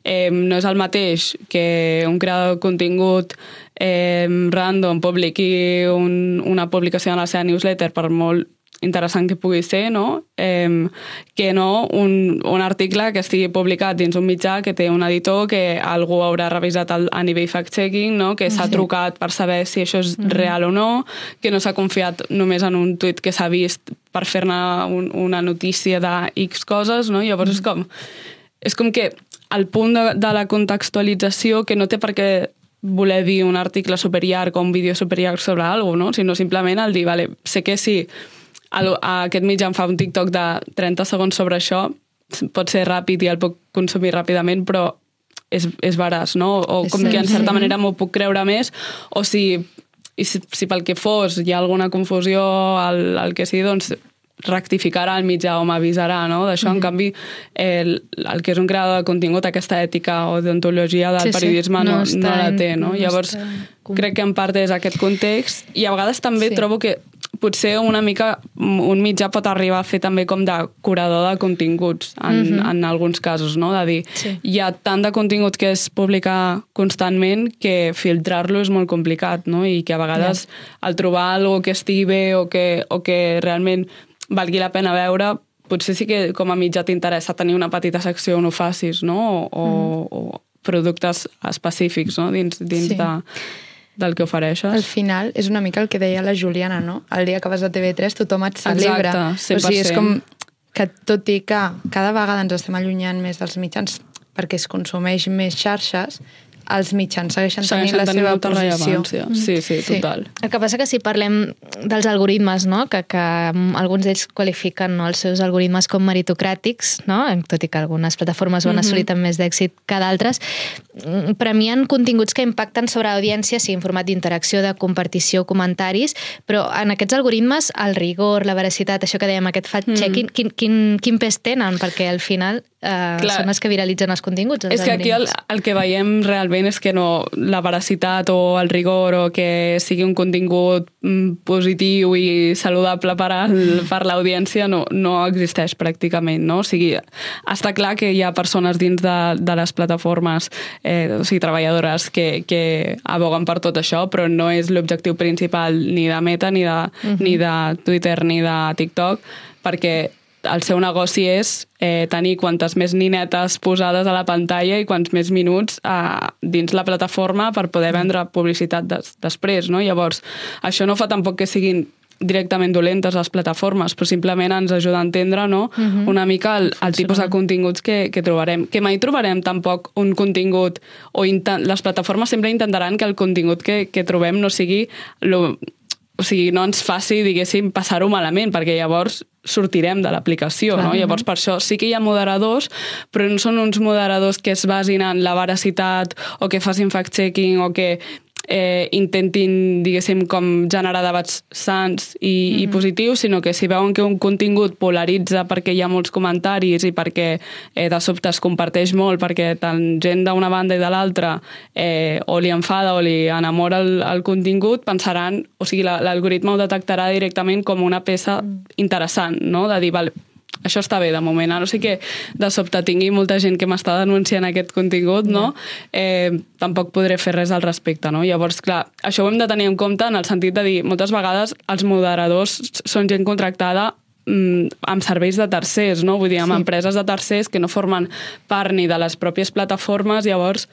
eh, no és el mateix que un creador de contingut eh, random publiqui un, una publicació en la seva newsletter per molt interessant que pugui ser, no? Eh, que no un, un article que estigui publicat dins un mitjà que té un editor que algú haurà revisat el, a nivell fact-checking, no? que s'ha Sí. trucat per saber si això és Mhm. real o no, que no s'ha confiat només en un tuit que s'ha vist per fer-ne un, una notícia de X coses, no? Llavors és com... És com que el punt de, de la contextualització que no té per què voler dir un article superllarg o un vídeo superllarg sobre alguna cosa, no? sinó simplement el dir, vale, sé que si el, aquest mitjà em fa un TikTok de 30 segons sobre això, pot ser ràpid i el puc consumir ràpidament, però és, és veraç, no? O És com que en cert, certa sí. manera m'ho puc creure més, o si, i si, si pel que fos hi ha alguna confusió al, al que sigui, doncs rectificarà el mitjà o m'avisarà, no? D'això, Mhm. en canvi, el, el que és un creador de contingut, aquesta ètica o deontologia del Sí, sí, periodisme no, no no, està la té, no? no Llavors, està crec que en part és aquest context i a vegades també Sí. trobo que potser una mica un mitjà pot arribar a fer també com de curador de continguts en, Mhm. en alguns casos, no? De dir, Sí. hi ha tant de contingut que es publica constantment que filtrar-lo és molt complicat, no? I que a vegades al trobar algo que estigui bé o que, o que realment valgui la pena veure, potser sí que com a mitjà t'interessa tenir una petita secció on ho facis, no? O, o, o productes específics, no? Dins, dins Sí. de, del que ofereixes. Al final és una mica el que deia la Juliana, no? El dia que vas a TV3 tothom et celebra. Exacte, O sigui, és 100%. com que tot i que cada vegada ens estem allunyant més dels mitjans perquè es consumeix més xarxes, els mitjans segueixen, Segueixen tenint la tenint seva molta posició. rellevància. Sí, sí, total. El que passa que si parlem dels algoritmes, no? que, que alguns d'ells qualifiquen no? els seus algoritmes com meritocràtics, no? tot i que algunes plataformes ho han Mhm. assolit amb més d'èxit que d'altres, mm, premien continguts que impacten sobre l'audiència, sí, en format d'interacció, de compartició, comentaris, però en aquests algoritmes el rigor, la veracitat, això que dèiem, aquest fact-checking, quin, quin, quin pes tenen? Perquè al final eh, Clar. són els que viralitzen els continguts. Els És que aquí el, algoritmes. el que veiem realment és que no, la veracitat o el rigor o que sigui un contingut mm, positiu i saludable per, al, per l'audiència no, no existeix pràcticament. No? O sigui, està clar que hi ha persones dins de, de les plataformes, eh, o sigui, treballadores que, que aboguen per tot això, però no és l'objectiu principal ni de Meta, ni de, Mhm. ni de Twitter, ni de TikTok, perquè el seu negoci és eh, tenir quantes més ninetes posades a la pantalla i quants més minuts eh, dins la plataforma per poder vendre publicitat des, després. No? Llavors, això no fa tampoc que siguin directament dolentes les plataformes, però simplement ens ajuda a entendre no? Mhm. una mica el, el tipus de continguts que, que trobarem. Que mai trobarem tampoc un contingut o intent, les plataformes sempre intentaran que el contingut que, que trobem no sigui lo, o sigui, no ens faci, diguéssim, passar-ho malament, perquè llavors sortirem de l'aplicació, no? Llavors, per això sí que hi ha moderadors, però no són uns moderadors que es basin en la veracitat o que facin fact-checking o que eh, intentin, diguéssim, com generar debats sants i, i positius, sinó que si veuen que un contingut polaritza perquè hi ha molts comentaris i perquè eh, de sobte es comparteix molt, perquè tant gent d'una banda i de l'altra eh, o li enfada o li enamora el, el contingut, pensaran, o sigui, la- l'algoritme ho detectarà directament com una peça interessant, no? de dir, vale, això està bé de moment, a no sé que de sobte tingui molta gent que m'està denunciant aquest contingut, no? Eh, tampoc podré fer res al respecte, no? Llavors, clar, això ho hem de tenir en compte en el sentit de dir, moltes vegades els moderadors són gent contractada mm, amb serveis de tercers, no? Vull dir, amb Sí. empreses de tercers que no formen part ni de les pròpies plataformes, llavors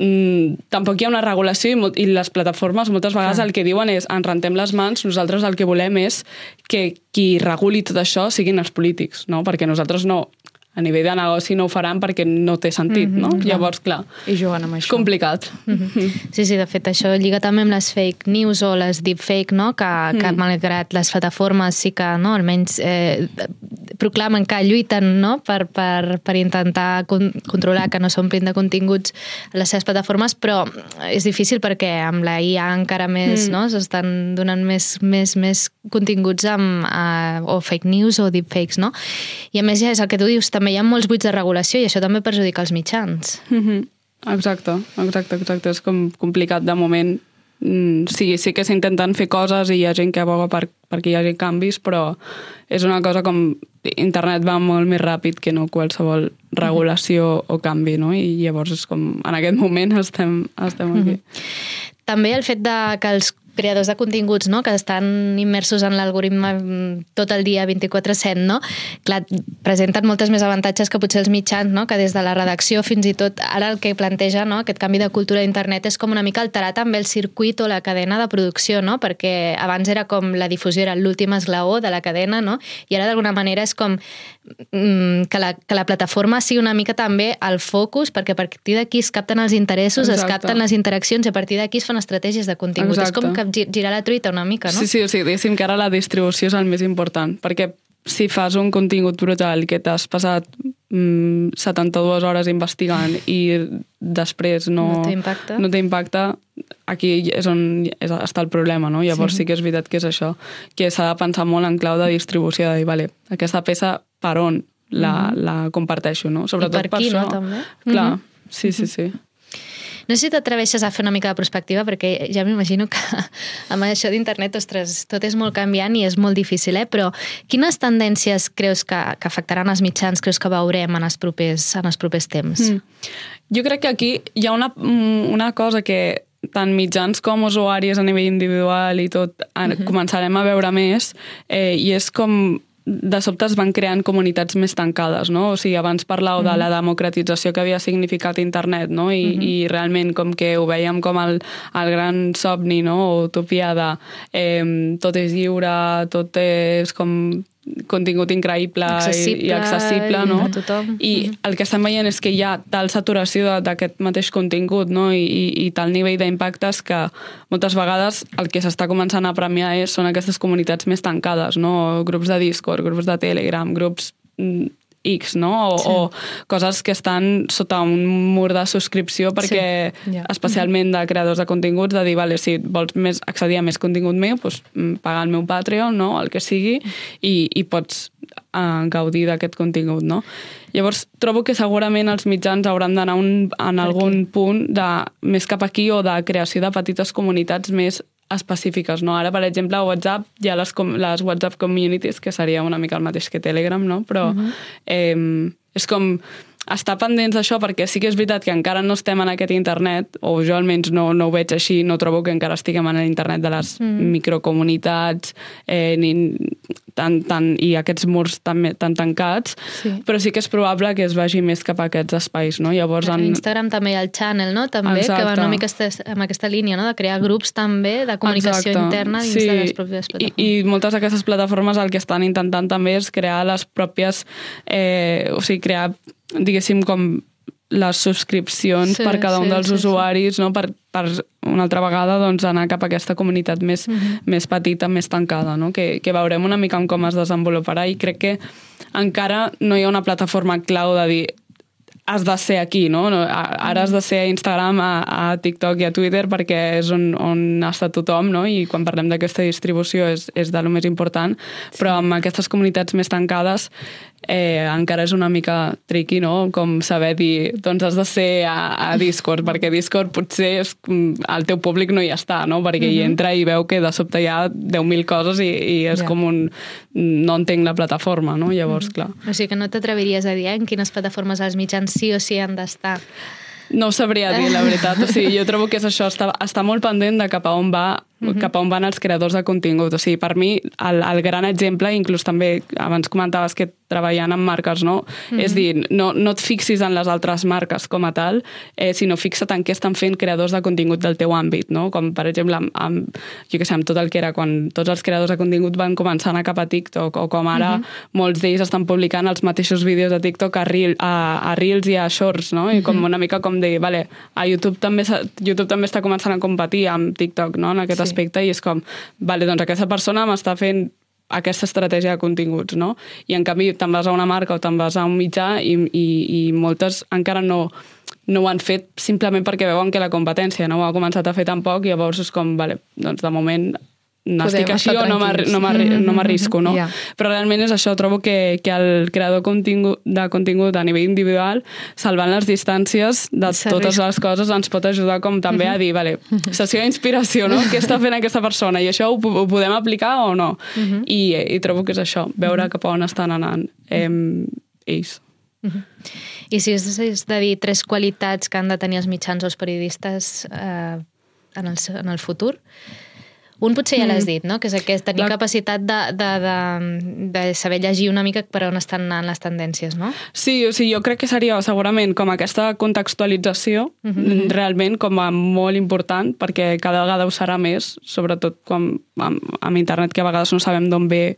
mm, tampoc hi ha una regulació i, mol- i les plataformes moltes vegades Clar. el que diuen és ens rentem les mans, nosaltres el que volem és que qui reguli tot això siguin els polítics, no? perquè nosaltres no, a nivell de negoci no ho faran perquè no té sentit, Mhm, no? clar. Llavors, clar, I juguen amb és això. complicat. Sí, sí, de fet, això lliga també amb les fake news o les deepfake, no? que, que Mm. malgrat les plataformes sí que no? almenys eh, proclamen que lluiten no? per, per, per intentar con controlar que no s'omplin de continguts a les seves plataformes, però és difícil perquè amb la IA encara més Mm. no? s'estan donant més, més, més continguts amb, eh, o fake news o deepfakes, no? I a més ja és el que tu dius, també hi ha molts buits de regulació i això també perjudica els mitjans. Mhm. Exacte, exacte, exacte. És com complicat de moment. Mm, sí, sí que s'intenten fer coses i hi ha gent que aboga per, perquè hi hagi canvis, però és una cosa com... Internet va molt més ràpid que no qualsevol regulació o canvi, no? I llavors és com... En aquest moment estem, estem aquí. també el fet de que els creadors de continguts no? que estan immersos en l'algoritme mm, tot el dia 24-7, no? Clar, presenten moltes més avantatges que potser els mitjans, no? que des de la redacció fins i tot ara el que planteja no? aquest canvi de cultura d'internet és com una mica alterar també el circuit o la cadena de producció, no? perquè abans era com la difusió era l'últim esglaó de la cadena no? i ara d'alguna manera és com que, la, que la plataforma sigui una mica també el focus perquè a partir d'aquí es capten els interessos, es Exacte. capten les interaccions i a partir d'aquí es fan estratègies de contingut. Exacte. És com que gi- girar la truita una mica, no? Sí, sí, o sigui, diguéssim que ara la distribució és el més important, perquè si fas un contingut brutal que t'has passat mm, 72 hores investigant i després no, No té impacte. no aquí és on és, està el problema, no? Llavors sí. sí que és veritat que és això, que s'ha de pensar molt en clau de distribució, de dir, vale, aquesta peça per on la, Mhm. la comparteixo, no? per qui, això. no, també? Clar, Mhm. sí, sí, sí. No sé si t'atreveixes a fer una mica de perspectiva, perquè ja m'imagino que amb això d'internet, ostres, tot és molt canviant i és molt difícil, eh? però quines tendències creus que, que afectaran els mitjans, creus que veurem en els propers, en els propers temps? Mm. Jo crec que aquí hi ha una, mm, una cosa que tant mitjans com usuaris a nivell individual i tot mm -hmm. començarem a veure més eh, i és com de sobte es van creant comunitats més tancades, no? O sigui, abans parlàveu mm -hmm. de la democratització que havia significat internet, no? I, mm -hmm. i realment com que ho veiem com el, el gran somni, no? O utopia de eh, tot és lliure, tot és com contingut increïble Accessible i, i accessible, i no? per tothom. I el que estem veient és que hi ha tal saturació d'aquest mateix contingut no? I, i, i tal nivell d'impactes que moltes vegades el que s'està començant a premiar és, són aquestes comunitats més tancades, no? grups de Discord, grups de Telegram, grups mm, X, no? O, Sí. o coses que estan sota un mur de subscripció perquè, Sí, ja. especialment de creadors de continguts, de dir, vale, si vols més, accedir a més contingut meu, doncs, mm, paga el meu Patreon, no? el que sigui, i, i pots uh, gaudir d'aquest contingut, no? Llavors, trobo que segurament els mitjans hauran d'anar en algun punt de, més cap aquí o de creació de petites comunitats més específiques, no? Ara, per exemple, a WhatsApp hi ha les, com- les WhatsApp Communities, que seria una mica el mateix que Telegram, no? Però Mhm. eh, és com estar pendents d'això perquè sí que és veritat que encara no estem en aquest internet, o jo almenys no, no ho veig així, no trobo que encara estiguem en l'internet de les Mm. microcomunitats eh, ni, tan, tan, i aquests murs tan, tan tancats, Sí. però sí que és probable que es vagi més cap a aquests espais, no? Llavors, en, Instagram també hi ha el channel, no? També, que va Exacte. una mica amb aquesta línia, no? De crear grups també de comunicació Exacte. interna dins de les pròpies I, plataformes. I moltes d'aquestes plataformes el que estan intentant també és crear les pròpies... Eh, o sigui, crear, diguéssim, com les subscripcions Sí, per cada un sí, dels sí, sí. usuaris, no? per, per una altra vegada doncs, anar cap a aquesta comunitat més, Mhm. més petita, més tancada, no? que, que veurem una mica en com es desenvoluparà i crec que encara no hi ha una plataforma clau de dir has de ser aquí, no? Ara has de ser a Instagram, a, a TikTok i a Twitter perquè és on, on està tothom, no? I quan parlem d'aquesta distribució és, és de lo més important, però amb aquestes comunitats més tancades eh, encara és una mica tricky, no? Com saber dir, doncs has de ser a, a Discord, perquè Discord potser és, mm, el teu públic no hi està, no? Perquè hi Mhm. entra i veu que de sobte hi ha 10.000 coses i, i és Ja. com un... no entenc la plataforma, no? Llavors, clar. O sigui que no t'atreviries a dir eh, en quines plataformes els mitjans sí o sí han d'estar. No ho sabria dir, la veritat. O sigui, jo trobo que és això, està, està molt pendent de cap a on va Cap a on van els creadors de contingut. O sigui, per mi, el, el gran exemple, inclús també, abans comentaves que treballant amb marques, no? Mhm. És dir, no, no et fixis en les altres marques com a tal, eh, sinó fixa't en què estan fent creadors de contingut del teu àmbit, no? Com, per exemple, amb, amb, jo què sé, amb tot el que era quan tots els creadors de contingut van començar a anar cap a TikTok, o com ara Mhm. molts d'ells estan publicant els mateixos vídeos de TikTok a, Reel, a, a Reels i a Shorts, no? I com una mica com dir, vale, a YouTube també, YouTube també està començant a competir amb TikTok, no? En aquest Sí. Aspecte, i és com, vale, doncs aquesta persona m'està fent aquesta estratègia de continguts, no? I en canvi te'n vas a una marca o te'n vas a un mitjà i, i, i moltes encara no, no ho han fet simplement perquè veuen que la competència no ho ha començat a fer tampoc i llavors és com, vale, doncs de moment n'estic així o no m'arri- tranquils. no m'arri- Mhm, no m'arrisco, no? ja. Però realment és això, trobo que, que el creador contingut, de contingut a nivell individual, salvant les distàncies de totes les coses, ens pot ajudar com també a dir, vale, sessió d'inspiració, no? Què està fent aquesta persona? I això ho, ho podem aplicar o no? Mhm. I, I trobo que és això, veure cap on estan anant eh, ells. I si és, és de dir tres qualitats que han de tenir els mitjans o els periodistes eh, en, el, en el futur, un potser ja l'has Mm. dit, no? que és aquest, tenir La- capacitat de, de, de, de saber llegir una mica per on estan anant les tendències, no? Sí, o sigui, jo crec que seria segurament com aquesta contextualització Mhm. realment com a molt important perquè cada vegada ho serà més, sobretot com amb, amb internet que a vegades no sabem d'on ve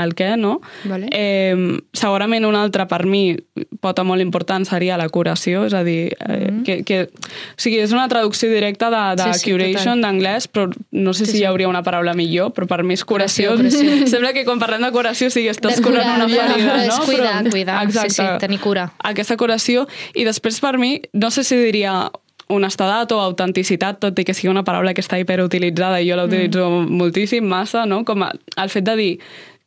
el què, no? Vale. Eh, segurament un altre per mi pota molt important seria la curació, és a dir, eh, Mhm. que, que, o sigui, és una traducció directa de, de Sí, sí, curation d'anglès, però no sé Sí, si sí. hi hauria una paraula millor, però per mi és curació. Curació, curació. Sembla que quan parlem de curació sí, estàs De curant curar, una ferida, però no? cuidar, cuidar. Sí, sí, tenir cura. Aquesta curació. I després per mi, no sé si diria honestedat o autenticitat, tot i que sigui una paraula que està hiperutilitzada i jo la utilitzo mm. moltíssim, massa, no? Com a, el fet de dir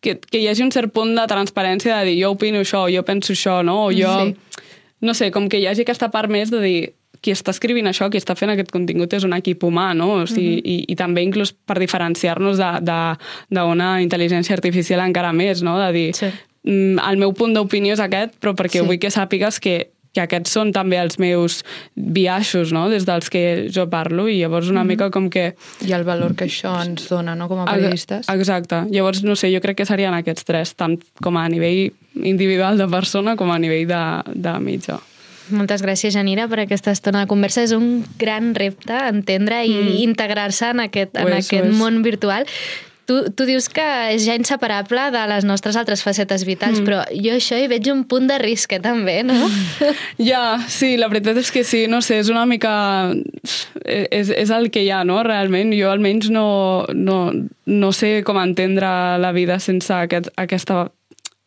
que, que hi hagi un cert punt de transparència de dir jo opino això, jo penso això, no? O jo... Sí. No sé, com que hi hagi aquesta part més de dir qui està escrivint això, qui està fent aquest contingut és un equip humà, no? O sigui, i, i també inclús per diferenciar-nos de- de- d'una intel·ligència artificial encara més, no? De dir, Sí. mm, el meu punt d'opinió és aquest, però perquè Sí. vull que sàpigues que que aquests són també els meus biaixos, no?, des dels que jo parlo, i llavors una mica com que... I el valor que això ens dona, no?, com a periodistes. Exacte. Llavors, no sé, jo crec que serien aquests tres, tant com a nivell individual de persona com a nivell de, de mitjà. Moltes gràcies, Janira, per aquesta estona de conversa. És un gran repte entendre i Mm. integrar-se en aquest, en és, aquest món virtual. Tu, tu dius que és ja inseparable de les nostres altres facetes vitals, mm. però jo això hi veig un punt de risc, eh, també, no? Ja, sí, la veritat és que sí, no sé, és una mica... És, és el que hi ha, no?, realment. Jo almenys no, no, no sé com entendre la vida sense aquest, aquesta,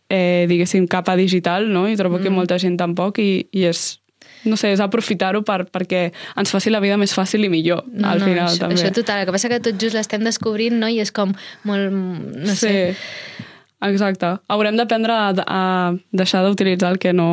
eh, diguéssim, capa digital, no? I trobo mm. que molta gent tampoc, i, i és no sé, és aprofitar-ho per, perquè ens faci la vida més fàcil i millor, no, al no, final, això, també. Això total, el que passa que tot just l'estem descobrint, no? I és com molt... no sí, sé... exacte. Haurem d'aprendre a, a deixar d'utilitzar el que no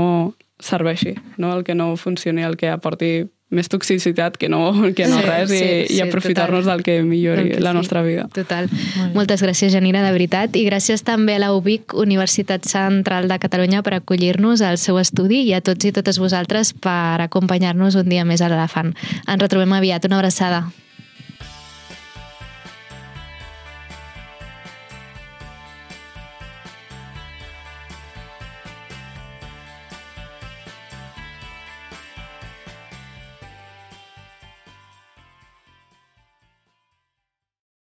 serveixi, no? el que no funcioni, el que aporti més toxicitat que no, que no Sí, res i, sí, i sí, aprofitar-nos del que millori que la sí. nostra vida. Total. Moltes gràcies, Janira, de veritat. I gràcies també a la UBIC, Universitat Central de Catalunya, per acollir-nos al seu estudi i a tots i totes vosaltres per acompanyar-nos un dia més a l'Elefant. Ens retrobem aviat. Una abraçada.